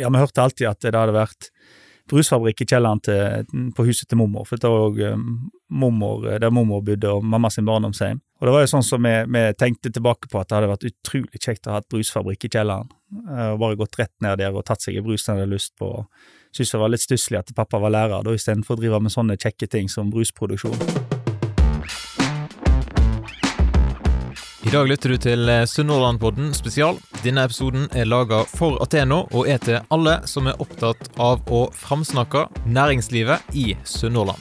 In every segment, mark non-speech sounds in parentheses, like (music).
Ja, vi hørte alltid at det hadde vært brusfabrikk i kjelleren til, på huset til mormor, for det var òg mormor, der mormor bodde, og mamma sin barndomshjem. Og det var jo sånn som vi, vi tenkte tilbake på at det hadde vært utrolig kjekt å ha et brusfabrikk i kjelleren, og bare gått rett ned der og tatt seg en brus en hadde lyst på. Syntes det var litt stusslig at pappa var lærer, da, istedenfor å drive med sånne kjekke ting som brusproduksjon. I dag lytter du til Sunnhordlandpodden spesial. Denne episoden er laga for Ateno og er til alle som er opptatt av å framsnakke næringslivet i Sunnhordland.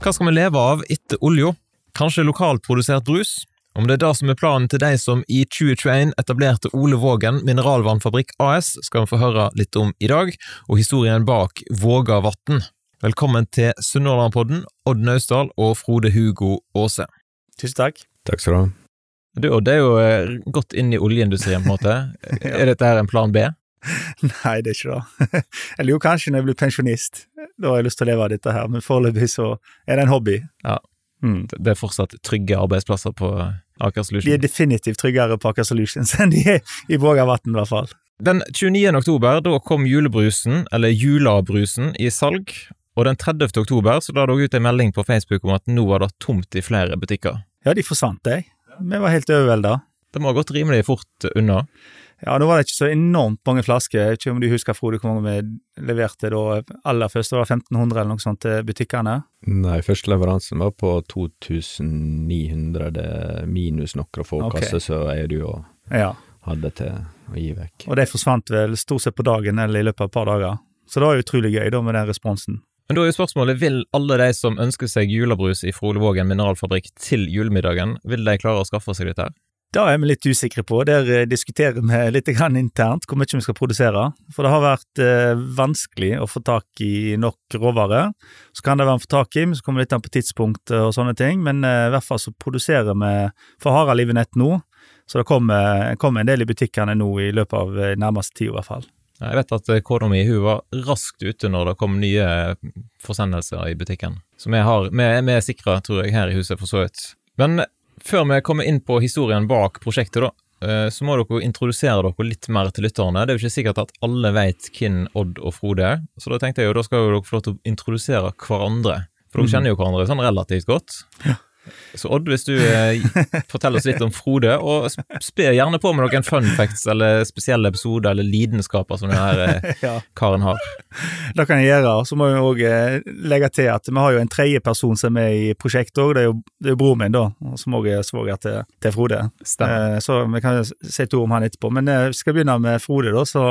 Hva skal vi leve av etter olja? Kanskje lokalt produsert brus? Om det er det som er planen til de som i 2021 etablerte Ole Vågen mineralvannfabrikk AS, skal vi få høre litt om i dag, og historien bak Vågavatn. Velkommen til Sunnhordlandpodden, Odd Naustdal og Frode Hugo Aase. Tusen takk. Takk skal du ha. Du, Odd, det er jo eh, godt inn i oljeindustrien, på en måte. (laughs) Er dette her en plan B? Nei, det er ikke det. (laughs) Eller jo, kanskje når jeg blir pensjonist. Da har jeg lyst til å leve av dette her, men foreløpig så er det en hobby. Ja. Mm. Det er fortsatt trygge arbeidsplasser på Aker De er definitivt tryggere på Aker Solutions (laughs) enn de er i Vågavatn, i hvert fall. Den 29. oktober da kom julebrusen, eller julabrusen, i salg. Og den 30. oktober så la dere ut en melding på Facebook om at nå var det tomt i flere butikker. Ja, de forsvant, de. Vi var helt overvelda. Det må ha gått rimelig fort unna. Ja, nå var det ikke så enormt mange flasker. Jeg vet ikke om du husker, Frode, hvor mange vi leverte da aller først? Det var 1500 eller noe sånt til butikkene. Nei, første leveransen var på 2900 minus noen få okay. kasser, så jeg du jo Ja. hadde til å gi vekk. Og de forsvant vel stort sett på dagen eller i løpet av et par dager. Så det var utrolig gøy da med den responsen. Men da er jo spørsmålet, vil alle de som ønsker seg julebrus i Frode Vågen mineralfabrikk til julemiddagen, vil de klare å skaffe seg dette her? Da er vi litt usikre på. Der eh, diskuterer vi (laughs) litt internt hvor mye vi skal produsere. For det har vært eh, vanskelig å få tak i nok råvarer. Så kan det være å få tak i, men så kommer det litt an på tidspunkt og sånne ting. Men eh, i hvert fall så produserer vi for livet nett nå. Så det kommer, kommer en del i butikkene nå i løpet av eh, nærmeste tid, i hvert fall. Jeg vet at eh, kona mi hun var raskt ute når det kom nye forsendelser i butikken. Så vi, har, vi, vi er sikre, tror jeg, her i huset for så vidt. Men før vi kommer inn på historien bak prosjektet, da, eh, så må dere introdusere dere litt mer til lytterne. Det er jo ikke sikkert at alle vet hvem Odd og Frode er, så da tenkte jeg jo da skal jo dere få lov til å introdusere hverandre. For dere mm. kjenner jo hverandre sånn relativt godt. Så Odd, hvis du eh, (laughs) forteller oss litt om Frode, og sp- spe gjerne på med noen fun facts eller spesielle episoder eller lidenskaper som denne eh, (laughs) Ja, karen har. det kan jeg gjøre. Så må vi òg legge til at vi har jo en tredje person som er i prosjektet òg. Det er jo det er broren min, da, som òg er svoger til, til Frode. Eh, Så vi kan si to om han etterpå. Men eh, skal begynne med Frode, da. Så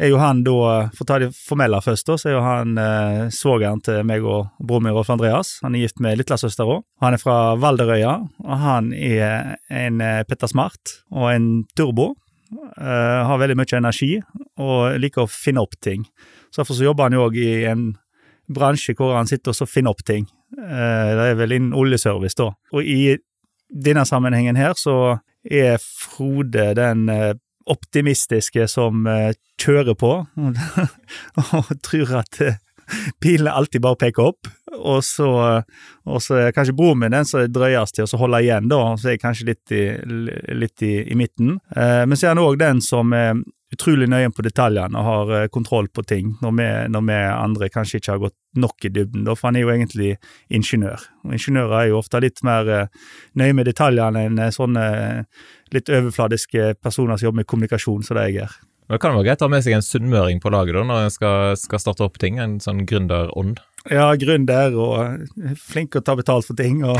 er jo han da, for å ta det formelle først, da, så er jo han eh, svogeren til meg og broren min Rolf Andreas. Han er gift med lillesøstera. Han er fra Valderøya, og han er en eh, Petter Smart og en turbo. Uh, har veldig mye energi og liker å finne opp ting. Så derfor så jobber han jo òg i en bransje hvor han sitter og finner opp ting. Uh, det er vel innen oljeservice, da. Og i denne sammenhengen her så er Frode den uh, optimistiske som kjører på, (laughs) og tror at pilene alltid bare peker opp. Og så, og så er kanskje broren min den som er drøyest til å holde igjen, da, så er jeg kanskje litt i, litt i, i midten. Eh, men så er han òg den som er utrolig nøye på detaljene og har eh, kontroll på ting, når vi, når vi andre kanskje ikke har gått nok i dybden, da, for han er jo egentlig ingeniør. Og ingeniører er jo ofte litt mer eh, nøye med detaljene enn sånne litt overfladiske personer som jobber med kommunikasjon, som det jeg er. Men det kan være greit å ha med seg en sunnmøring på laget da, når en skal, skal starte opp ting, en sånn gründerånd. Ja, gründer og eh, flink til å ta betalt for ting, og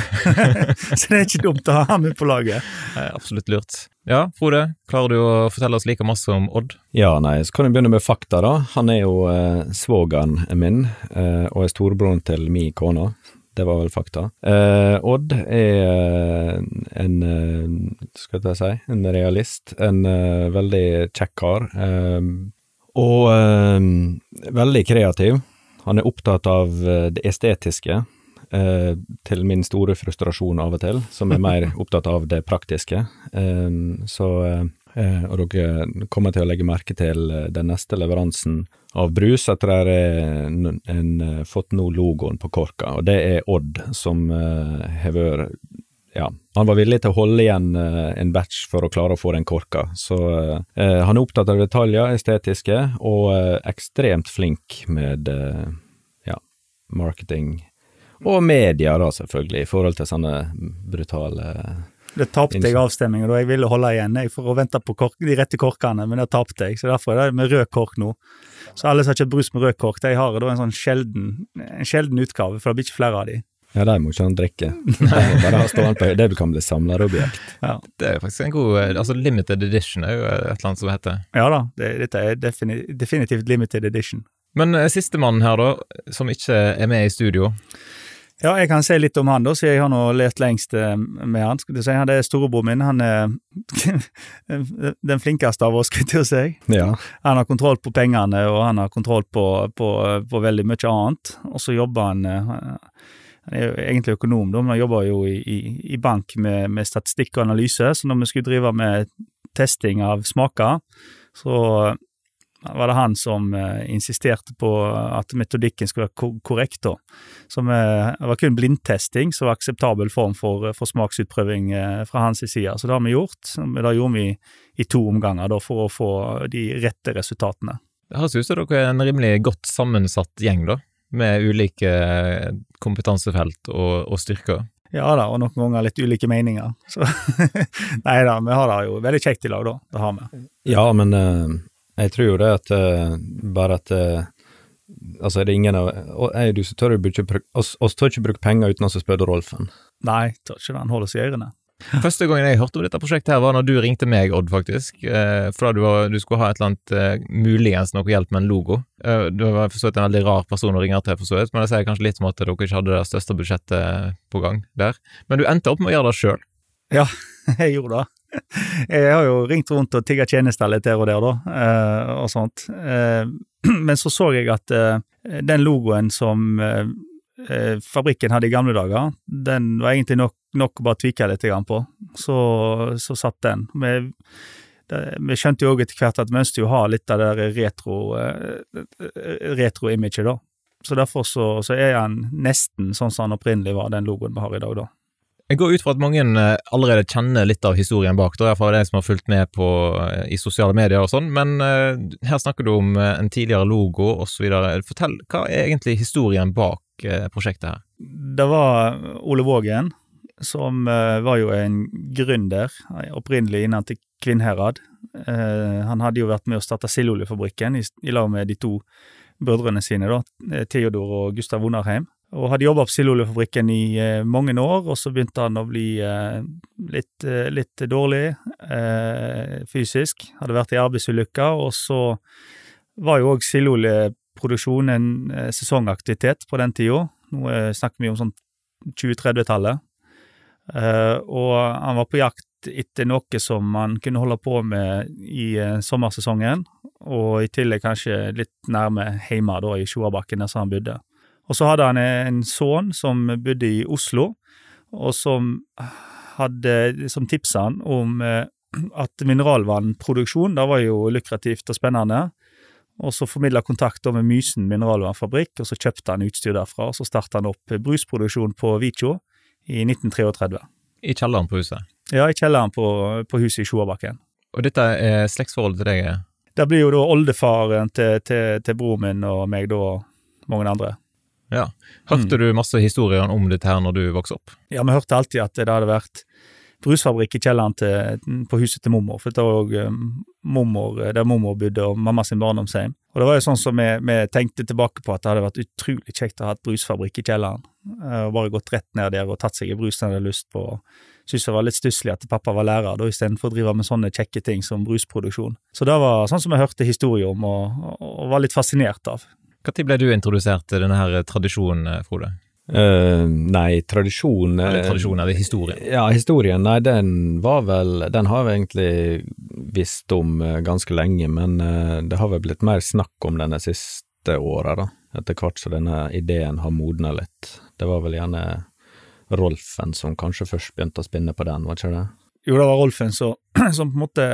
(laughs) så det er ikke dumt å ha med på laget. Er absolutt lurt. Ja, Frode, klarer du å fortelle oss like masse om Odd? Ja, nei, så kan jeg begynne med fakta, da. Han er jo eh, svogeren min, eh, og er storebroren til min kone. Det var vel fakta. Eh, Odd er eh, en eh, skal jeg si, en realist. En uh, veldig kjekk kar. Eh, og eh, veldig kreativ. Han er opptatt av det estetiske, til min store frustrasjon av og til, som er mer opptatt av det praktiske. Så Og dere kommer til å legge merke til eh, den neste leveransen av brus at dere har eh, fått nå logoen på korka, og det er Odd som eh, har vært ja, han var villig til å holde igjen eh, en batch for å klare å få den korka. Så eh, han er opptatt av detaljer, estetiske, og eh, ekstremt flink med eh, ja, marketing. Og media, da, selvfølgelig, i forhold til sånne brutale Det tapte jeg avstemningen da jeg ville holde igjen jeg, for å vente på kork, de rette korkene, men det tapte jeg. Så derfor er det med rød kork nå. Så alle som har kjøpt brus med rød kork, de har da en sånn sjelden, en sjelden utgave, for det blir ikke flere av de. Ja, de må ikke han drikke. (laughs) Bare ha stående på Det kan bli samlerobjekt. Ja, Det er jo faktisk en god eh, Altså Limited Edition er jo et eller annet som heter. ja da, det, dette er defini definitivt limited edition. Men eh, sistemann her, da, som ikke er med i studio. Ja, jeg kan si litt om han, da, siden jeg har nå lest lengst eh, med han. Skal si, han er storebror min. Han er (laughs) den flinkeste av oss, skulle jeg til å si. Ja. Han har kontroll på pengene, og han har kontroll på, på, på veldig mye annet. Og så jobber han eh, Han er jo egentlig økonom, da, men han jobber jo i, i, i bank med, med statistikk og analyse. Så når vi skulle drive med testing av smaker, så var det han som eh, insisterte på at metodikken skulle være ko- korrekt. da. Som eh, det var kun blindtesting som var akseptabel form for, for smaksutprøving eh, fra hans side. Så det har vi gjort. Det gjorde vi i to omganger da, for å få de rette resultatene. Det høres ut som dere er en rimelig godt sammensatt gjeng, da. Med ulike eh, kompetansefelt og, og styrker. Ja da, og noen ganger litt ulike meninger. Så (laughs) Nei da, vi har det jo veldig kjekt i lag, da. Det har vi. Ja, men eh, jeg tror jo det at uh, bare at uh, Altså, er det ingen av og jeg, du, så tør du ikke bruke oss, oss tør ikke bruke penger uten å spørre Rolfen. Nei, tør ikke det. Han holder seg i ørene. (laughs) Første gangen jeg hørte om dette prosjektet, her var når du ringte meg, Odd, faktisk. Eh, for da du, var, du skulle ha et eller annet eh, muligens noe hjelp med en logo. Eh, du var for så vidt en veldig rar person å ringe til, for så vidt, men det sier kanskje litt om at dere ikke hadde det største budsjettet på gang der. Men du endte opp med å gjøre det sjøl. (laughs) Jeg gjorde det. (laughs) Jeg har jo ringt rundt og tigga tjenester litt der og der, da, eh, og sånt. Eh, (clears throat) men så så jeg at eh, den logoen som fabrikken hadde i gamle dager, den var egentlig nok, nok å bare tvike litt på. Så, så satt den. Vi, vi skjønte jo òg etter hvert at vi ønsket å ha litt av det der retro, retro-imaget, da. Så derfor så, så er han nesten sånn som han opprinnelig var, den logoen vi har i dag, da. Jeg går ut fra at mange eh, allerede kjenner litt av historien bak, da, i hvert fall de som har fulgt med på, eh, i sosiale medier og sånn, men uh, her snakker du om en tidligere logo osv. Fortell, hva er egentlig historien bak uh, prosjektet her? Det var Ole Vågen, som uh, var jo en gründer, opprinnelig innad til Kvinnherad. Han hadde jo vært med å starte Sildoljefabrikken i, i lag med de to brødrene sine, da, Theodor og Gustav Wunderheim. Og hadde jobba på Sildoljefabrikken i eh, mange år, og så begynte han å bli eh, litt, eh, litt dårlig eh, fysisk. Hadde vært i arbeidsulykke, og så var jo òg sildoljeproduksjon en eh, sesongaktivitet på den tida. Nå eh, snakker vi om sånn 2030-tallet. Eh, og han var på jakt etter noe som han kunne holde på med i sommersesongen, og i tillegg kanskje litt nærme hjemme da, i Sjoabakken, der han bodde. Og så hadde han en sønn som bodde i Oslo, og som hadde, som tipsa han om eh, at mineralvannproduksjon, det var jo lukrativt og spennende. Og så formidla kontakt med Mysen mineralvannfabrikk, og så kjøpte han utstyr derfra. Og så starta han opp brusproduksjon på Vikjo i 1933. I kjelleren på huset. Ja, i kjelleren på, på huset i Sjoabakken. Og dette er slektsforholdet til deg? Det blir jo da oldefaren til, til, til broren min og meg, da, mange andre. Ja. Hørte du masse historier om dette her når du vokste opp? Ja, vi hørte alltid at det hadde vært brusfabrikk i kjelleren til, på huset til mormor, for det var òg mormor, der mormor bodde, og mamma sin barndomshjem. Og det var jo sånn som vi, vi tenkte tilbake på at det hadde vært utrolig kjekt å ha et brusfabrikk i kjelleren. Eh, Og bare gått rett ned der og tatt seg en brus den hadde lyst på. Syntes det var litt stusslig at pappa var lærer, da, istedenfor å drive med sånne kjekke ting som brusproduksjon. Så det var sånn som jeg hørte historier om, og, og var litt fascinert av. Når ble du introdusert til denne her tradisjonen, eh, Frode? Uh, nei, tradisjon eh, Eller tradisjonen, eller historien? Ja, historien, nei, den var vel Den har vi egentlig visst om eh, ganske lenge, men eh, det har vel blitt mer snakk om den de siste åra, da. Etter hvert som denne ideen har modna litt. Det var vel gjerne Rolfen som kanskje først begynte å spinne på den, var ikke det? Jo, det var Rolfen som, (clears throat) som på en måte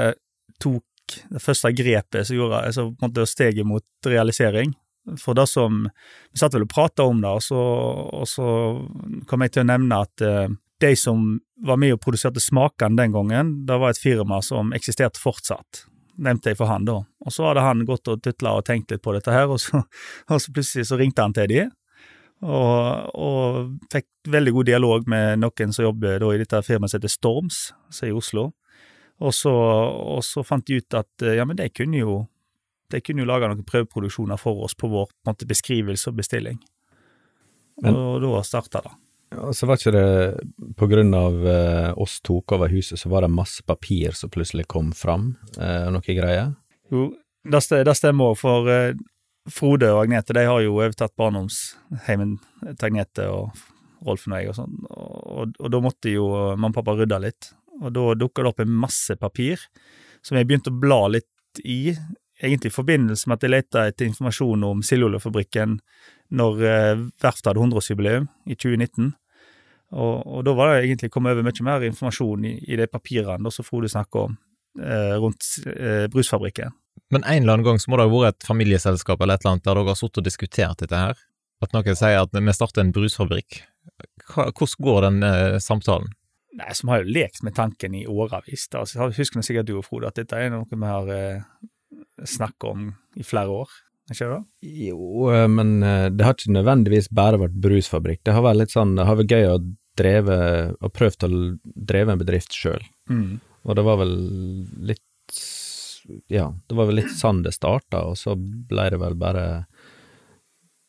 tok det første grepet som gjorde altså på en måte steget mot realisering. For det som Vi satt vel og prata om det, og så, og så kom jeg til å nevne at eh, de som var med og produserte smakene den gangen, det var et firma som eksisterte fortsatt. Nevnte jeg for han da. Og så hadde han gått og tutla og tenkt litt på dette her, og så, (laughs) og så plutselig så ringte han til de, og, og fikk veldig god dialog med noen som jobber da i dette firmaet som heter Storms, som er i Oslo. Og så, og så fant de ut at ja, men de kunne jo de kunne jo lage noen prøveproduksjoner for oss på vår på måte, beskrivelse og bestilling. Men- og da starta det. Og så var ikke det på grunn av eh, oss tok over huset, så var det masse papir som plutselig kom fram, eh, noe greier. Jo, det, stemmer òg, for eh, Frode og Agnete de har jo overtatt barndomsheimen til Agnete og Rolfen og jeg og sånn, og, og da måtte jo mamma og pappa rydde litt. Og da dukka det opp en masse papir som jeg begynte å bla litt i, egentlig i forbindelse med at jeg lette etter informasjon om Siljoljefabrikken når eh, verftet hadde 100-årsjubileum i 2019. Og, og da var det egentlig kommet over mye mer informasjon i, i de papirene som Frode snakker om, eh, rundt eh, brusfabrikken. Men en eller annen gang så må det ha vært et familieselskap eller et eller annet der dere har sittet og diskutert dette her? At noen sier at vi starter en brusfabrikk. Hva, hvordan går den eh, samtalen? Nei, som har jo lekt med tanken i årevis. Altså, jeg husker sikkert du og Frode at dette er noe vi har snakket om i flere år. Ikke det? Jo, eh, men eh, det har ikke nødvendigvis bare vært brusfabrikk. Det har vært litt sånn, det har vært gøy å dreve, og prøvd å dreve en bedrift sjøl. Mm. Og det var vel litt Ja, det var vel litt sånn det starta, og så ble det vel bare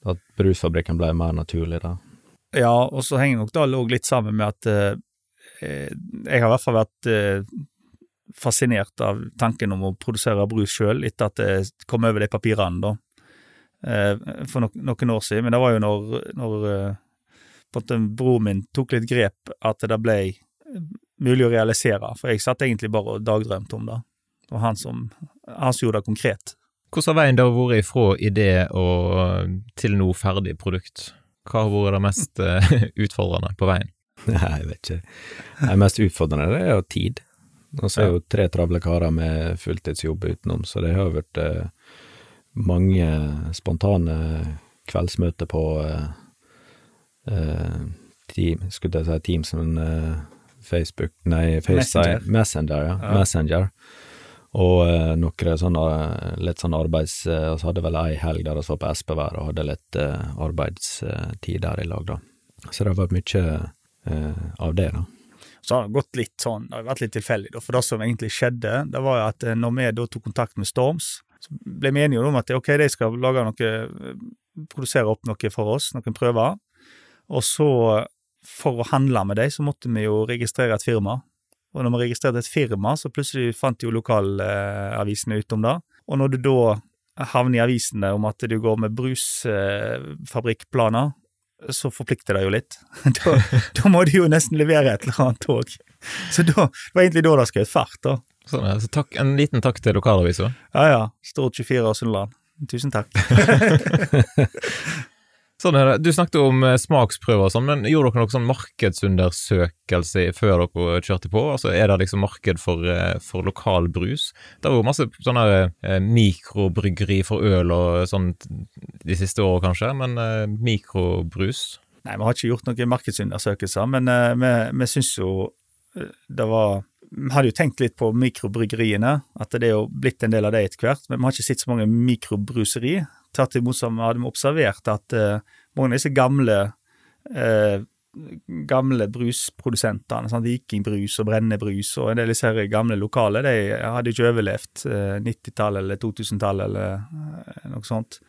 at brusfabrikken ble mer naturlig, da. Ja, og så henger nok det òg litt sammen med at eh, eh, jeg har i hvert fall vært eh, fascinert av tanken om å produsere brus sjøl, etter at det kom over de papirene, da. Eh, for noen år siden. Men det var jo når, når eh, på en broren min tok litt grep, at det ble mulig å realisere. For jeg satt egentlig bare og dagdrømte om det. Og han som, han som gjorde det konkret. Hvordan har veien da vært ifra idé og til nå ferdig produkt? Hva har vært det mest eh, (laughs) utfordrende på veien? Nei, jeg vet ikke. Det mest utfordrende er jo tid. Og så er jo tre travle karer med fulltidsjobb utenom, så det har vært eh, mange spontane kveldsmøter på eh, eh, team, skulle jeg si Teams, men eh, Facebook Nei, FaceTime Messenger. Messenger, ja. Ja. Messenger. Og eh, noen sånne litt sånn arbeids... Eh, og så hadde vel ei helg der vi var på Espevær og hadde litt eh, arbeidstid der i lag, da. Så det har vært mye eh, av det, da. Så har det gått litt sånn, det har vært litt tilfeldig. For det som egentlig skjedde, det var jo at eh, når vi da tok kontakt med Storms, så ble vi enige om at ok, de skal lage noe, eh, produsere opp noe for oss, noen prøver. Og så, for å handle med dem, så måtte vi jo registrere et firma. Og når vi registrerte et firma, så plutselig fant jo lokalavisene ut om det. Og når du da havner i avisene om at du går med brusfabrikkplaner, så forplikter det jo litt. (laughs) da, da må du jo nesten levere et eller annet òg. Så da, det var egentlig da det skjøt fart, da. Sånn, eh, så takk, en liten takk til lokalavisa. Ja ja, Stort 24 år Sunnland. Tusen takk. (laughs) Sånn er det. Du snakket om eh, smaksprøver og sånn, men gjorde dere noen sånn markedsundersøkelse før dere kjørte på? Altså, Er det liksom marked for, eh, for lokal brus? Det var jo masse sånne eh, mikrobryggeri for øl og sånn de siste årene kanskje, men mikrobrus? Nei, vi har ikke gjort noen markedsundersøkelser, men vi, vi syns jo det var Vi hadde jo tenkt litt på mikrobryggeriene, at det er jo blitt en del av det etter hvert, men vi har ikke sett så mange mikrobruseri. Tvert imot som hadde vi observert at eh, mange av disse gamle eh, gamle brusprodusentene, sånn Vikingbrus og Brennebrus og en del av disse gamle lokale, de hadde ikke overlevd eh, 90-tallet eller 2000-tallet eller eh, noe sånt.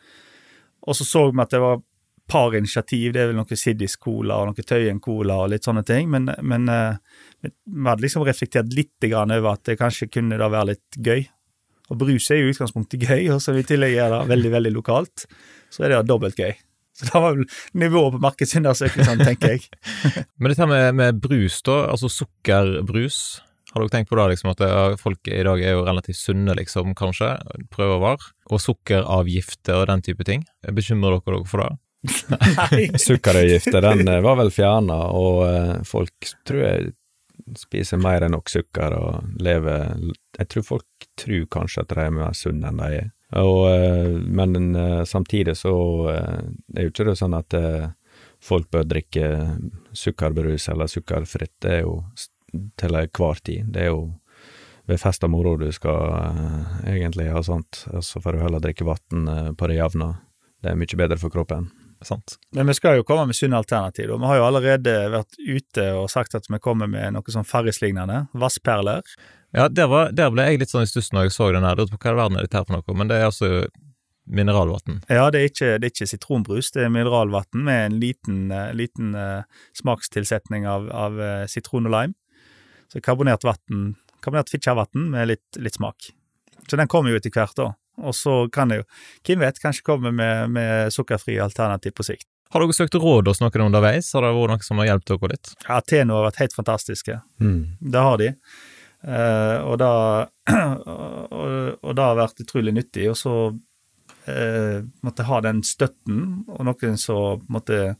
Og så så vi at det var par initiativ, det er vel noe Siddis Cola og noe Tøyen Cola og litt sånne ting, men, men eh, vi hadde liksom reflektert litt over at det kanskje kunne da være litt gøy. Og brus er jo i utgangspunktet gøy, og så i tillegg er det veldig, veldig lokalt, så er det dobbelt gøy. Så det var vel nivået på markedsundersøkelsen, tenker jeg. (laughs) Men dette med, med brus, da, altså sukkerbrus, har dere tenkt på det, liksom, at det, er- folk i dag er jo relativt sunne, liksom, kanskje, prøver og sukkeravgifter og den type ting? Bekymrer dere dere for det? Nei. (laughs) Sukkeravgifter, den eh, var vel fjerna, og eh, folk tror jeg spiser mer enn nok sukker og lever Jeg tror folk tror kanskje at de er mer sunne enn de er. Og, eh, men eh, samtidig så eh, er jo ikke det sånn at folk bør drikke sukkerbrus eller sukkerfritt. Det er jo til enhver tid. Det er jo ved fest og moro du skal egentlig ha sånt, så får du heller drikke vann på det jevne. Det er mye bedre for kroppen. Sant? Men vi skal jo komme med sunne alternativ. og Vi har jo allerede vært ute og sagt at vi kommer med noe sånn Farris-lignende. Vassperler. Ja, der, var, der ble jeg litt sånn i stuss når jeg så den her. Hva i verden er dette her for noe, men det er altså mineralvann. Ja, det er ikke, det er ikke sitronbrus, det er mineralvann med en liten, eh, liten eh, smakstilsetning av, av eh, sitron og lime. Så karbonert vann, karbonert fikkjevann med litt, litt smak. Så den kommer jo etter hvert, da. Og så kan det jo, hvem vet, kanskje komme med, med sukkerfrie alternativ på sikt. Har dere søkt råd hos noen underveis? Har det vært noen som har hjulpet dere litt? Ja, Teno har vært helt fantastiske. Mm. Det har de. Eh, og, da, (clears throat) og, og det har vært utrolig nyttig. Og så eh, måtte ha den støtten, og noen som måtte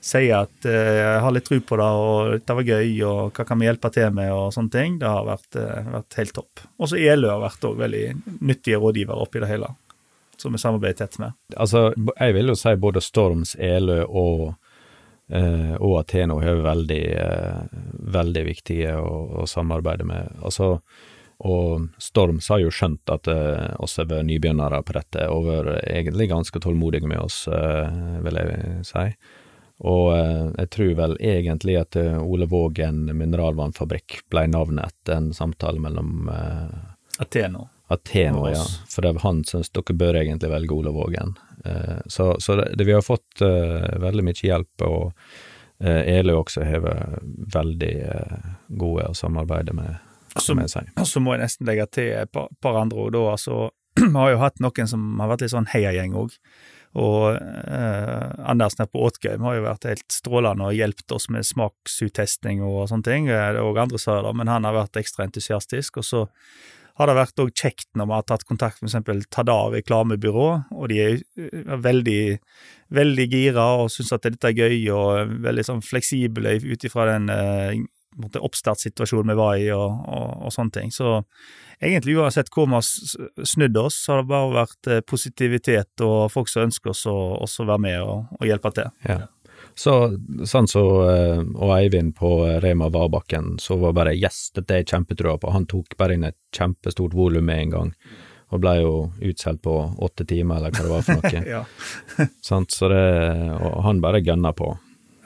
si at eh, jeg har litt tro på det, og dette var gøy, og hva kan vi hjelpe til med, og sånne ting. Det har vært, eh, vært helt topp. Også ELØ har vært også veldig nyttige rådgivere oppi det hele, som vi samarbeider tett med. Altså, jeg vil jo si både Storms, Elø og, eh, og Ateno er veldig, eh, veldig viktige å, å samarbeide med. Altså, og Storms har jo skjønt at eh, oss er nybegynnere på dette, og vært egentlig ganske tålmodige med oss, eh, vil jeg si. Og eh, jeg tror vel egentlig at eh, Ole Vågen mineralvannfabrikk ble navnet etter en samtale mellom eh, Ateno. Ateno, ja. For det, han syns dere bør egentlig velge Ole Vågen. Så så det, vi har fått veldig mye hjelp, og Elø også har veldig gode å samarbeide med, og så må jeg nesten legge til et par, par andre ord, da. Altså, (clears throat) vi har jo hatt noen som har vært litt sånn heiagjeng òg. Og eh, Anders nede på Åtgøym har jo vært helt strålende og hjulpet oss med smaksuttesting og sånne ting. Det er andre sa det, men han har vært ekstra entusiastisk. Og så har det vært òg kjekt når vi har tatt kontakt med f.eks. Tadar reklamebyrå, og de er eh, veldig, veldig gira og syns at dette er gøy, og veldig sånn fleksible ut ifra den eh, måte oppstartssituasjonen vi var i, og, og, og sånne ting. Så egentlig uansett hvor vi har snudd oss, har det bare vært eh, positivitet og folk som ønsker oss å også være med og, og hjelpe til. Ja. Så, sånn så, eh, og Eivind på eh, Rema Varbakken, så var bare yes, dette er kjempetrua på. Han tok bare inn et kjempestort volum med en gang, og ble jo utsolgt på åtte timer, eller hva det var for noe. (laughs) Ja? Så det, og han bare gønna på.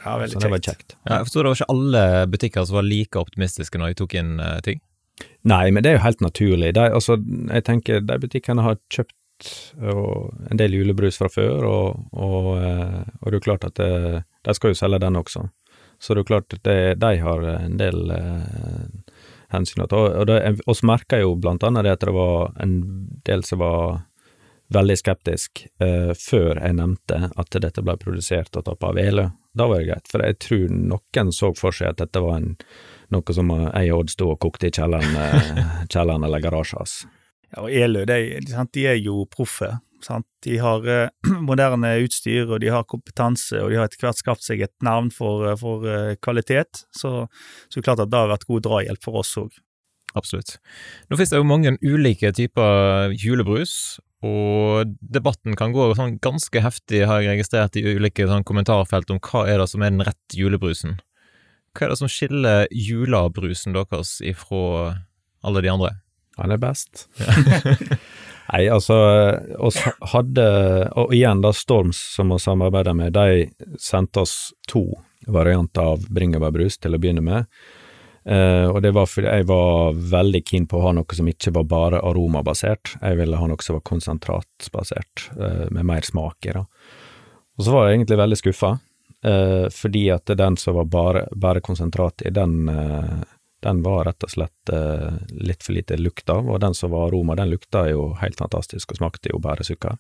Ja veldig Så det var kjekt. Ja, jeg forstår det var ikke alle butikker som var like optimistiske når de tok inn uh, ting. Nei, men det er jo helt naturlig. De, altså, jeg tenker de butikkene har kjøpt og, en del julebrus fra før, og, og, eh, og det er jo klart at det, de skal jo selge den også. Så det er jo klart at det, de har en del eh, hensyn å ta. Og det, oss merka jo blant annet det at det var en del som var veldig skeptisk eh, før jeg nevnte at dette ble produsert og tatt av Elø. Da var det greit, for jeg tror noen så for seg at dette var en, noe som jeg og Odd sto og kokte i kjelleren, eh, (laughs) kjelleren eller garasjen hans. Ja, og Elø, de, de er jo proffe. Sant? De har eh, (clears throat) moderne utstyr, og de har kompetanse, og de har etter hvert skapt seg et navn for, eh, for uh, kvalitet. Så, så det er klart at det har vært god drahjelp for oss òg. Absolutt. Nå finnes det jo mange ulike typer julebrus, og debatten kan gå sånn ganske heftig, har jeg registrert i ulike sånn kommentarfelt om hva er det som er den rette julebrusen. Hva er det som skiller julebrusen deres ifra alle de andre? Han er best. (laughs) Nei, altså, oss hadde, og igjen da Storms som vi samarbeider med, de sendte oss to varianter av bringebærbrus til å begynne med. Eh, og det var fordi jeg var veldig keen på å ha noe som ikke var bare aromabasert. Jeg ville ha noe som var konsentratbasert, uh, med mer smak i. da. Og så var jeg egentlig veldig skuffa, uh, fordi at den som var bare, bare konsentrat i, den, eh, den var rett og slett eh, litt for lite lukt av, og den som var aroma, den lukta jo helt fantastisk og smakte jo bare sukker.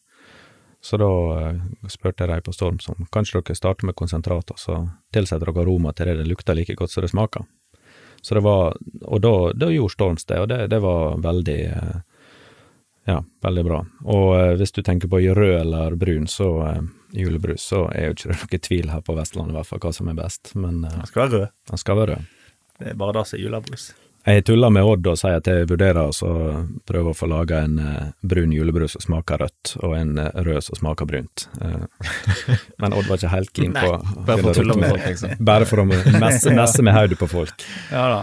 Så da eh, spurte jeg dem på Storm som kanskje dere starter med konsentrat, og så tilsetter dere aroma til det det lukter like godt som det smaker. Så det var, og da, da gjorde Storms det, og det, det var veldig eh, ja, veldig bra. Og eh, hvis du tenker på rød eller brun, så eh, julebrus, så er jo ikke det noe tvil her på Vestlandet i hvert fall hva som er best, men Den skal være rød. den skal være rød. Det er bare det som er julebrus. Jeg tuller med Odd og sier at jeg vurderer å prøve å få laga en uh, brun julebrus som smaker rødt, og en uh, rød som smaker brunt. Uh, men Odd var ikke helt keen (laughs) på Bare for å tulle med folk, liksom. (laughs) Bare for å messe, messe med hodet på folk. Ja da.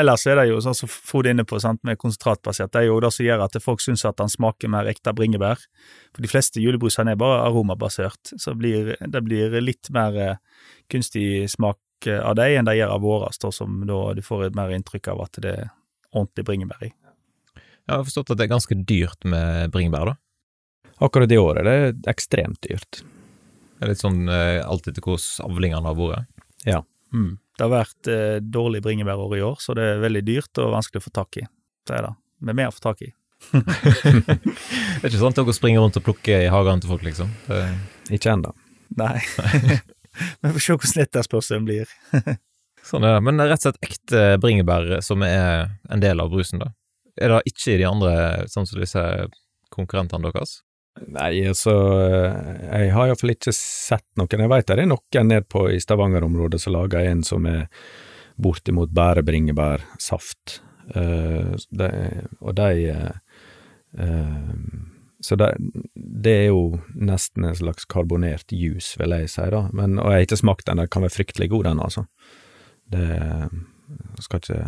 Ellers er det jo sånn som Frode er inne på, sant, med konsentratbasert. Det er jo det som gjør at folk syns at den smaker mer ekte bringebær. For de fleste julebrusene er bare aromabasert, så blir, det blir litt mer kunstig smak av deg enn de gjør av våre, som da du får et mer inntrykk av at det er ordentlig bringebær i. Jeg har forstått at det er ganske dyrt med bringebær, da? Akkurat i år er det ekstremt dyrt. Det er litt sånn eh, alt etter hvordan avlingene har vært? Ja. Mm. Det har vært eh, dårlig bringebærår i år, så det er veldig dyrt og vanskelig å få tak i. Det er det. Med mer å få tak i. (laughs) det er ikke sånn at dere springer rundt og plukker i hagene til folk, liksom? Det... Ikke ennå. Nei. (laughs) Vi får se hvordan etterspørselen blir. (laughs) sånn er det. Men rett og slett ekte bringebær som er en del av brusen, da? Er det ikke i de andre, sånn som disse konkurrentene deres? Nei, altså Jeg har iallfall ikke sett noen. Jeg vet det er noen ned på i Stavanger-området som lager en som er bortimot bare bringebærsaft. Uh, de, og de uh, uh, så det, det, er jo nesten en slags karbonert juice, vil jeg si, da. Men, og jeg har ikke smakt den, den kan være fryktelig god, den, altså. Det jeg skal ikke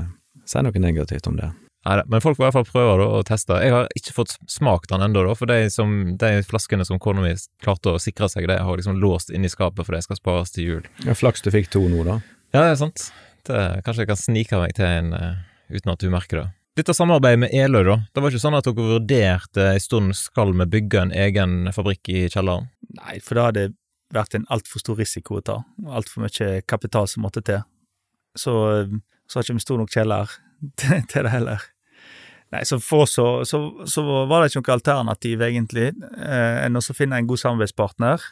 si noe negativt om det. Nei, men folk får i hvert fall prøve da, og teste. Jeg har ikke fått smakt den ennå, for de, som, de flaskene som kona mi klarte å sikre seg, de har liksom låst inni skapet for de skal spares til jul. Ja, Flaks du fikk to nå, da. Ja, det er sant. Det, kanskje jeg kan snike meg til en uh, uten at du merker det. Dette samarbeidet med Eløy, da. Det var ikke sånn at dere vurderte en stund skal vi bygge en egen fabrikk i kjelleren? Nei, for det hadde vært en altfor stor risiko å ta, altfor mye kapital som måtte til. Så, så har ikke vi stor nok kjeller (laughs) til det heller. Nei, så for oss så, så, så, var det ikke noe alternativ, egentlig, eh, enn å finne en god samarbeidspartner.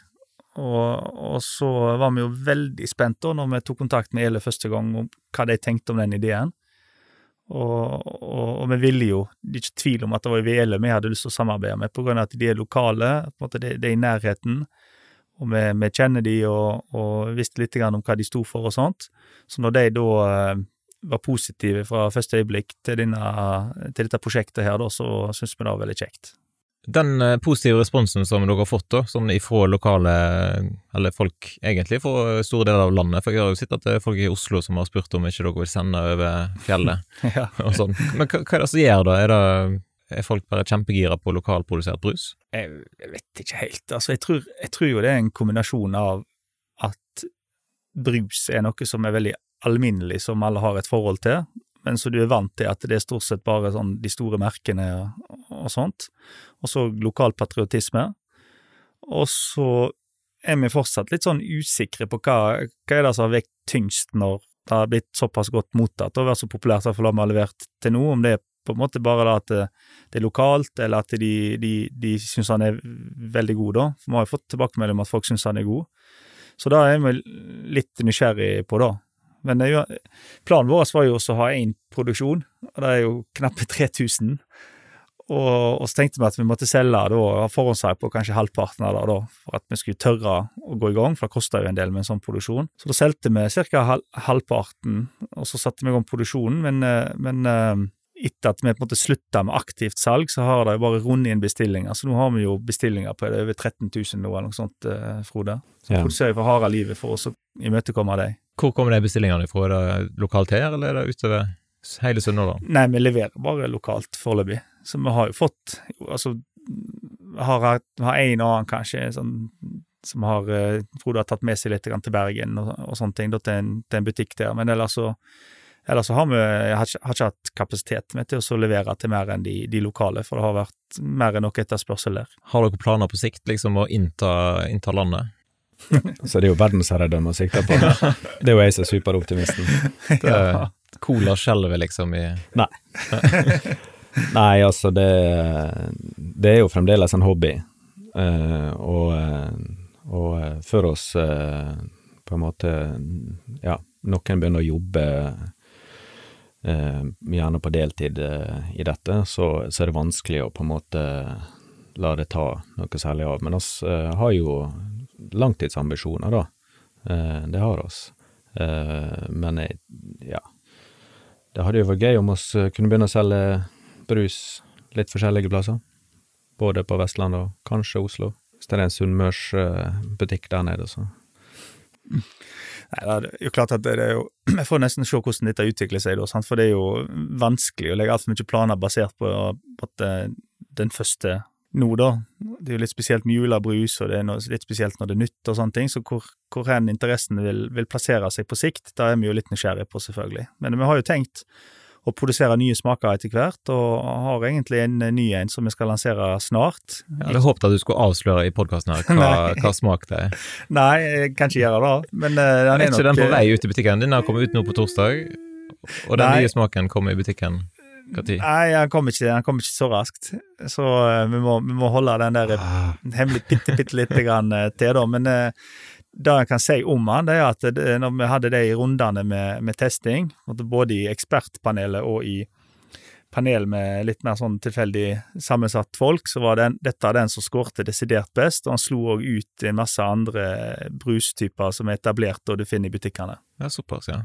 Og, og, så var vi jo veldig spent da når vi tok kontakt med Ele første gang, om hva de tenkte om den ideen. Og, og, og, vi ville jo, det er ikke tvil om at det var Vele vi hadde lyst til å samarbeide med, av at de er lokale, på en måte det, det er i nærheten, og vi, vi kjenner de og, og, visste litt om hva de sto for og sånt. Så når de da eh, var positive fra første øyeblikk til, denne, til dette prosjektet her, da, så syns vi det var veldig kjekt. Den eh, positive responsen som dere har fått, da, sånn ifra lokale, eller folk egentlig fra store deler av landet, for jeg har jo sett at det er folk i Oslo som har spurt om ikke dere vil sende over fjellet (laughs) ja. og sånn. Men hva, hva, er det som gjør da? Er, det, er folk bare kjempegira på lokalprodusert brus? Jeg, jeg, vet ikke helt. Altså, jeg tror, jeg tror jo det er en kombinasjon av at brus er noe som er veldig alminnelig, som alle har et forhold til, men så du er vant til at det er stort sett bare sånn de store merkene og sånt. Og så lokal patriotisme. Og så er vi fortsatt litt sånn usikre på hva, hva er det som har vekt tyngst når det har blitt såpass godt mottatt og vært så populært, iallfall har vi levert til nå, om det er på en måte bare at det, det er lokalt, eller at de, de, de syns han er veldig god, da. For vi har jo fått tilbakemelding om at folk syns han er god. Så da er vi litt nysgjerrig på, da. Men det, planen vår var jo også å ha én produksjon, og det er jo knappe 3000. Og, og, så tenkte vi at vi måtte selge da, ha på kanskje halvparten av det, da, for at vi skulle tørre å gå i gang, for det koster jo en del med en sånn produksjon. Så da solgte vi ca. halvparten, og så satte vi i gang produksjonen, men, eh, men eh, etter at vi på en måte slutta med aktivt salg, så har det jo bare rundet inn bestillinger. Så nå har vi jo bestillinger på over 13 000 nå, eller noe sånt, eh, Frode. Så ja. produserer vi for harde livet for oss å imøtekomme dem. Hvor kommer de bestillingene fra? Er det lokalt her, eller er det utover hele Sunnhordland? Nei, vi leverer bare lokalt foreløpig. Så vi har jo fått Altså, har, har en og annen kanskje sånn som har eh, Frode har tatt med seg litt til Bergen og, og sånne ting, da, til, en, til en butikk der. Men ellers så Ellers så har vi har ikke, har ikke hatt kapasitet med til å levere til mer enn de, de, lokale, for det har vært mer enn nok etterspørsel der. Har dere planer på sikt liksom å innta, innta landet? (laughs) Så det er jo verdensherredømme å sikte på. Det er jo jeg som er superoptimisten. (laughs) Det er Cola skjelver liksom i Nei. (laughs) Nei, altså det Det er jo fremdeles en hobby. Uh, og, uh, og uh, for oss på en måte Ja, noen begynner å jobbe gjerne på deltid i dette, så, så, er det vanskelig å på en måte la det ta noe særlig av. Men oss har jo langtidsambisjoner, da. Eh, det har oss. Eh, men ja Det hadde jo vært gøy om oss kunne begynne å selge brus litt forskjellige plasser. Både på Vestlandet og kanskje Oslo. Hvis det er en sunnmørsbutikk der nede, så Nei, det er jo klart at det er jo (clears throat) Jeg får nesten se hvordan dette utvikler seg, da, for det er jo vanskelig å legge altfor mye planer basert på at den første nå, da. Det er jo litt spesielt med julebrus, og det er noe, litt spesielt når det er nytt og sånne ting, så hvor, hvor hen interessen vil, vil, plassere seg på sikt, da er vi jo litt nysgjerrige på, selvfølgelig. Men vi har jo tenkt å produsere nye smaker etter hvert, og har egentlig en ny en som vi skal lansere snart. Jeg hadde håpet at du skulle avsløre i podkasten her hva, (laughs) hva, smak det er. Nei, jeg kan ikke gjøre det, men uh, den er, er ikke nok den på vei ut i butikken? Den har kommet ut nå på torsdag, og den Nei. nye smaken kommer i butikken når? Nei, han kommer ikke, han kom ikke så raskt, så uh, vi, må, vi, må, holde den der ah. hemmelig bitte, bitte lite grann uh, til, da. Men uh, det jeg kan si om han, det er at det, når vi hadde det i rundene med, med testing, både i ekspertpanelet og i panel med litt mer sånn tilfeldig sammensatt folk, så var den, dette den som skårte desidert best, og han slo òg ut en masse andre brustyper som er etablert og du finner i butikkene. Ja, såpass, ja.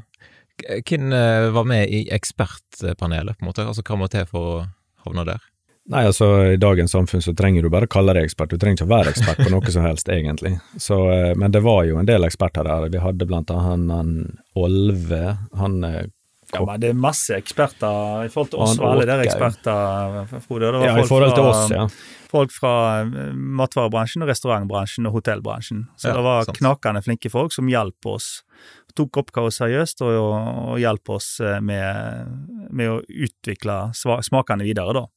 Hvem var med i ekspertpanelet, på en måte? Altså, Hva må til for å havne der? Nei, altså i dagens samfunn så trenger du bare kalle deg ekspert, du trenger ikke å være ekspert på noe som helst, egentlig. Så, eh, men det var jo en del eksperter der. Vi hadde blant annet han, han Olve, han eh, ja, men Det er masse eksperter i forhold til oss og alle der eksperter, Frode. Det var ja, folk i forhold til oss, ja. Folk fra eh, matvarebransjen, restaurantbransjen og hotellbransjen. Så ja, det var sant. knakende flinke folk som hjalp oss. Tok oppgaven seriøst og, og, hjalp oss med, med å utvikle smakene videre, da.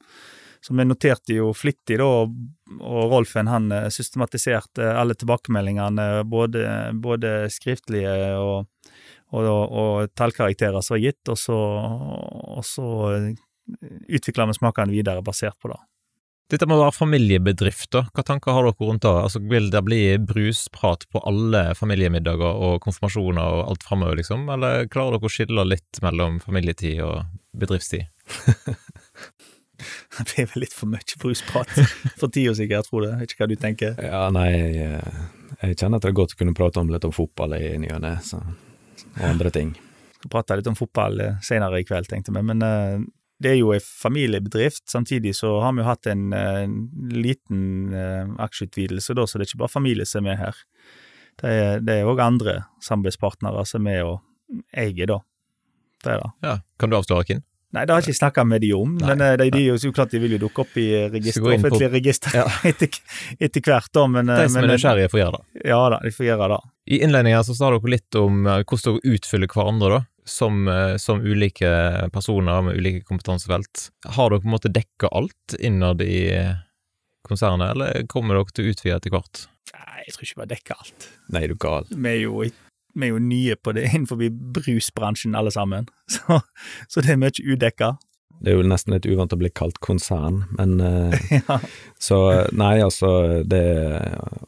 Så vi noterte jo flittig, da, og Rolfen han eh, systematiserte alle tilbakemeldingene, både, både skriftlige og, og, og tallkarakterer som var gitt, og så, og så eh, utvikla vi smakene videre basert på det. Dette må være familiebedrifter. Hva tanker har dere rundt det? Altså, vil det bli brusprat på alle familiemiddager og konfirmasjoner og alt framover, liksom? Eller klarer dere å skille litt mellom familietid og bedriftstid? (laughs) (laughs) Det blir vel litt for mye brusprat for tida sikkert, Frode. Vet ikke hva du tenker? Ja, nei, jeg, jeg, kjenner at det er godt å kunne prate om litt om fotball i ny og ne, og andre ting. Skal prate litt om fotball eh, senere i kveld, tenkte vi, men uh, det er jo en familiebedrift. Samtidig så har vi jo hatt en, en liten uh, aksjeutvidelse, da, så det er ikke bare familie som er med her. Det er òg andre samarbeidspartnere som er og eier, da. Det er det. Ja, Kan du avsløre hvem? Nei, det har jeg ikke snakka med de om, Nei. men eh, de, de, er jo klart de vil jo dukke opp i register, offentlige på... register ja. (laughs) etter, etter, hvert. da, men... De som men, er nysgjerrige, får gjøre det. Ja da, de får gjøre det. I innledninga så sa dere litt om eh, hvordan dere utfyller hverandre, da, som, eh, som, ulike personer med ulike kompetansefelt. Har dere på en måte dekka alt innad i konsernet, eller kommer dere til å utvide etter hvert? Nei, jeg tror ikke vi har dekka alt. Nei, du gal. Vi er jo vi er jo nye på det (laughs) innenfor brusbransjen alle sammen, (laughs) så, så, det er mye udekka. Det er jo nesten litt uvant å bli kalt konsern, men uh, (laughs) ja. Så nei, altså, det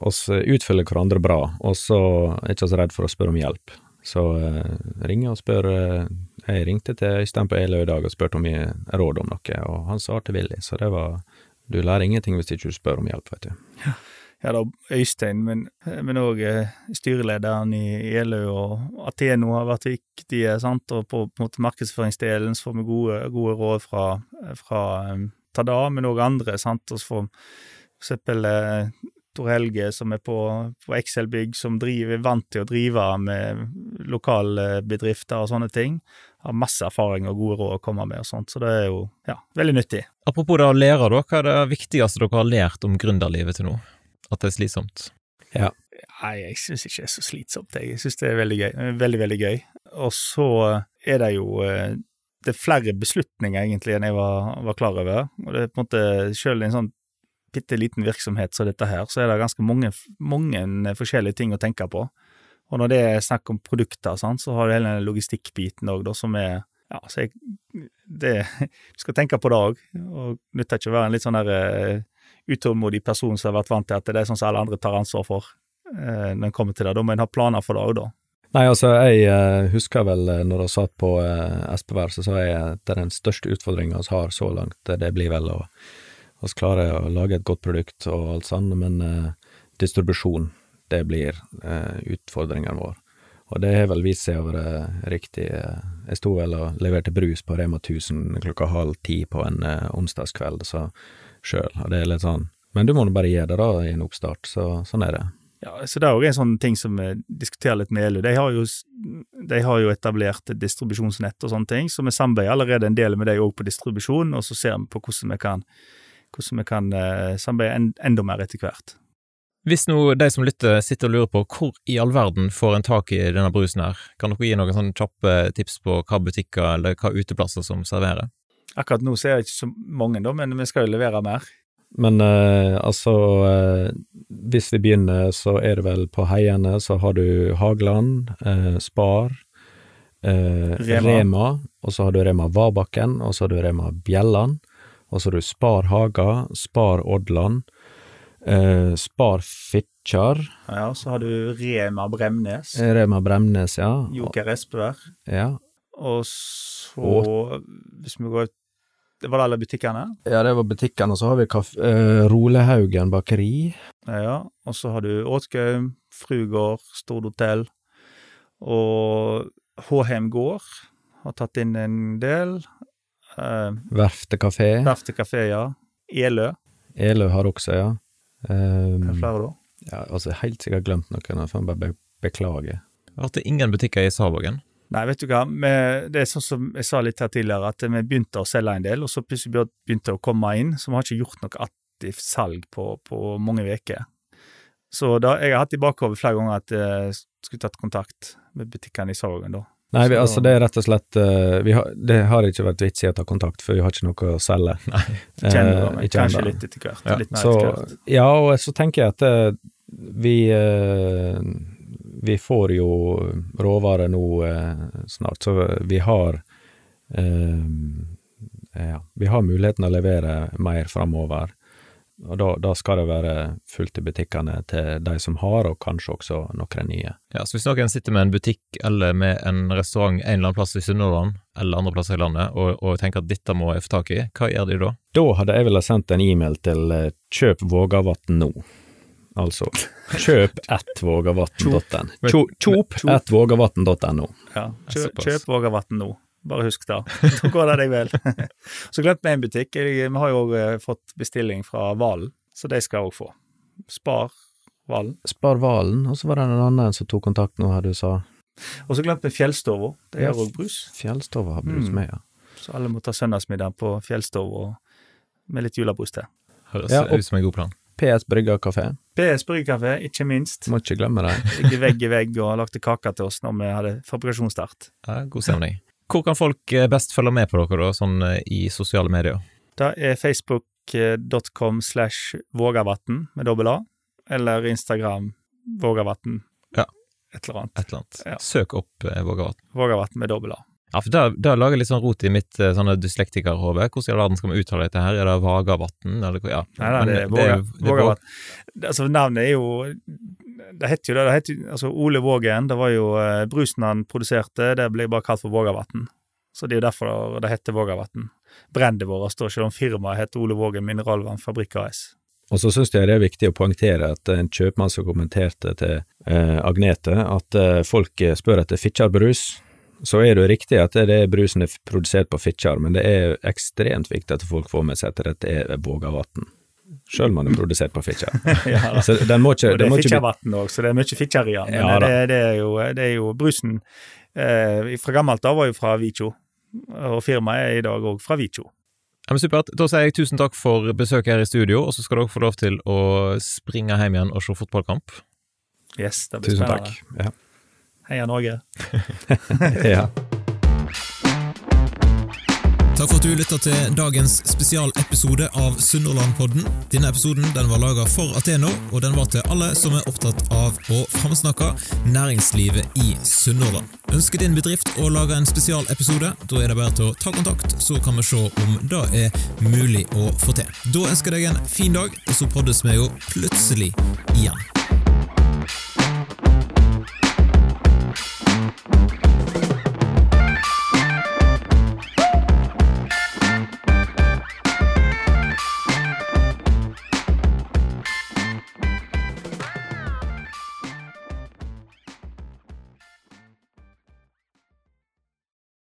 oss utfyller hverandre bra, og så er ikke så redd for å spørre om hjelp. Så uh, ringer og spør uh, Jeg ringte til Øystein på Eløy i dag og spurte om jeg råd om noe, og han svarte villig, så det var Du lærer ingenting hvis ikke du spør om hjelp, vet du. Ja ja da Øystein, men òg eh, styrelederen i ELØ og Ateno har vært viktige, sant, og på, på markedsføringsdelen så får vi gode, gode råd fra, fra um, Tada, men òg andre, sant, og så får for eksempel eh, Tor Helge som er på, på Excel-bygg, som driver, er vant til å drive med lokalbedrifter og sånne ting. Har masse erfaring og gode råd å komme med og sånt, så det er jo ja, veldig nyttig. Apropos det å lære, hva er det viktigste dere har lært om gründerlivet til nå? At det er slitsomt? Ja. Nei, jeg syns ikke det er så slitsomt. Jeg syns det er veldig gøy. Veldig, veldig gøy. Og så er det jo eh, Det er flere beslutninger, egentlig, enn jeg var, var klar over. Og det er på en måte Selv i en sånn bitte liten virksomhet som dette her, så er det ganske mange, mange forskjellige ting å tenke på. Og når det er snakk om produkter, sånn, så har du hele den logistikkbiten òg, som er ja, så jeg, det, (laughs) Du skal tenke på det òg, og nytter ikke å være en litt sånn der eh, utålmodig person som har vært vant til at det er sånn som alle andre tar ansvar for eh, når en kommer til det. Da må en ha planer for det òg, da. Nei, altså, jeg eh, husker vel uh, når jeg satt på eh, Espevær, så sa jeg at den største utfordringa vi har så langt, det blir vel å vi klarer å lage et godt produkt og alt sånt, men eh, distribusjon, det blir utfordringen vår. Og det har vel vist seg å være riktig. eh, Jeg sto vel og leverte brus på Rema 1000 klokka halv ti på en eh, onsdagskveld, så sjøl, og det er litt sånn Men du må nå bare gjøre det, da, i en oppstart, så sånn er det. Ja, så Det er òg en sånn ting som vi diskuterer litt med ELU. De har jo, de har jo etablert et distribusjonsnett og sånne ting, så vi samarbeider allerede en del med dem òg på distribusjon, og så ser vi på hvordan vi kan, hvordan vi kan eh, samarbeide enda mer etter hvert. Hvis nå de som lytter sitter og lurer på hvor i all verden får en tak i denne brusen her, kan dere gi noen sånne kjappe tips på hva butikker eller hva uteplasser som serverer? Akkurat nå så er det ikke så mange, da, men vi skal jo levere mer. Men eh, altså, eh, hvis vi begynner, så er det vel på Heiene, så har du Hageland, eh, Spar, eh, Rema. Rema. og så har du Rema Vabakken, og så har du Rema Bjelland, og så har du Spar Haga, Spar Odland, eh, Spar Fitjar, Ja, Så har du Rema Bremnes, eh, Rema Bremnes, ja. Joker Espevær, ja. og så Hvis vi går Det alle butikkene. Ja, det var butikkene. og så har vi kaf uh, Rolehaugen bakeri. Ja, og så har du Åtgaum, Frugård, Stord hotell, og Håheim gård har tatt inn en del. Uh, Verftet kafé. Verftet kafé, ja. Elø, Elø har også, ja. hva Um, er flere da? ja, altså, helt sikkert glemt noen, jeg får bare be beklage. har det ingen butikker i Savågen? Nei, vet du hva, det er sånn som jeg sa litt her tidligere, at vi begynte å selge en del, og så plutselig begynte det å komme inn, så vi har ikke gjort noe aktivt salg på, på mange uker. Så da, jeg har hatt i bakhodet flere ganger at jeg skulle tatt kontakt med butikkene i Sorgen, da. Nei, vi, altså det er rett og slett eh, vi har, Det har ikke vært vits i å ta kontakt, for vi har ikke noe å selge. (laughs) Nei. Kjenner Eh, du meg? Kanskje enda. litt etter hvert. Ja, litt mer Så, etter hvert. ja, og så tenker jeg at eh, vi eh, Vi får jo råvarer nå eh, snart, så vi har eh, Ja, vi har muligheten å levere mer framover. Og da, da skal det være fullt i butikkene til de som har, og kanskje også noen nye. Ja, så hvis noen sitter med en butikk eller med en restaurant en eller annen plass i Sunnhordland eller andre plasser i landet og, og tenker at dette må jeg få tak i, hva gjør de da? Da hadde jeg vel sendt en e-mail til eh, kjøp Vågavatn nå. Altså kjøp at vågavatn.no. Kjop Kjop. at vågavatn.no. Ja, kjøp, kjøp Vågavatn nå. Bare husk det. (laughs) Da går det deg vel. (laughs) så glemte vi en butikk. Vi har jo òg fått bestilling fra Valen, så de skal òg få. Spar Valen. Spar Valen, og så var det en annen som tok kontakt nå, her du sa. Og så glemte vi Fjellstova. De har òg brus. Fjellstova har brus Mm. med, ja. Så alle må ta søndagsmiddag på Fjellstova med litt julebrus til. Høres Ja, ut som en god plan. PS Brygga kafé, PS Bryggerkafé, ikke minst. må ikke glemme det. (laughs) Ligger vegg i vegg og lagde kake til oss når vi hadde fabrikasjonsstart. Ja, god stemning. Hvor kan folk eh, best følge med på dere, da, sånn eh, i sosiale medier? Det er facebook.com slash Vågavatn med dobbel A, eller Instagram Vågavatn. Ja. Et eller annet. Et eller annet. Ja. Søk opp eh, Vågavatn. Vågavatn med dobbel A. Ja, for det, det lager litt sånn rot i mitt eh, sånne dyslektikerhode. Hvordan i all verden skal vi uttale dette her? Er det Vagavatn, eller? Ja. Nei, nei, det er Vågavatn. Altså, navnet er jo Det heter jo det. det heter, altså, Ole Vågen, det var jo eh, brusen han produserte, det ble bare kalt for Vågavatn. Så det er jo derfor det heter Vågavatn. Brendet vårt står ikke om firmaet heter Ole Vågen Mineralvannfabrikk AS. Og så syns jeg det er viktig å poengtere at en kjøpmann som kommenterte til eh, Agnete at eh, folk spør etter Fitjar-brus, så er det jo riktig at det er brusen er produsert på Fitjar, men det er ekstremt viktig at folk får med seg at dette er Vågavatn. Sjøl om den er produsert på Fitjar. (laughs) ja. Så den må ikke, Og det er Fitjarvatn òg, så det er mye Fitjar i den. Men Ja, det, det, er jo, det er jo brusen eh, fra gammelt av var jo fra Vicho, og firmaet er i dag òg fra Vicho. Ja, men Supert. Da sier jeg tusen takk for besøket her i studio, og så skal dere få lov til å springe hjem igjen og se fotballkamp. Yes, det blir Tusen spennende. takk. Ja. Heia Norge. (laughs) ja. Takk for at du lytta til dagens spesialepisode av Sunnhordlandpodden. Denne episoden den var laga for Ateno, og den var til alle som er opptatt av å framsnakke næringslivet i Sunnhordland. Ønsker din bedrift å lage en spesialepisode? Da er det bare til å ta kontakt, så kan vi se om det er mulig å få til. Da ønsker jeg deg en fin dag, og så poddes vi jo plutselig igjen.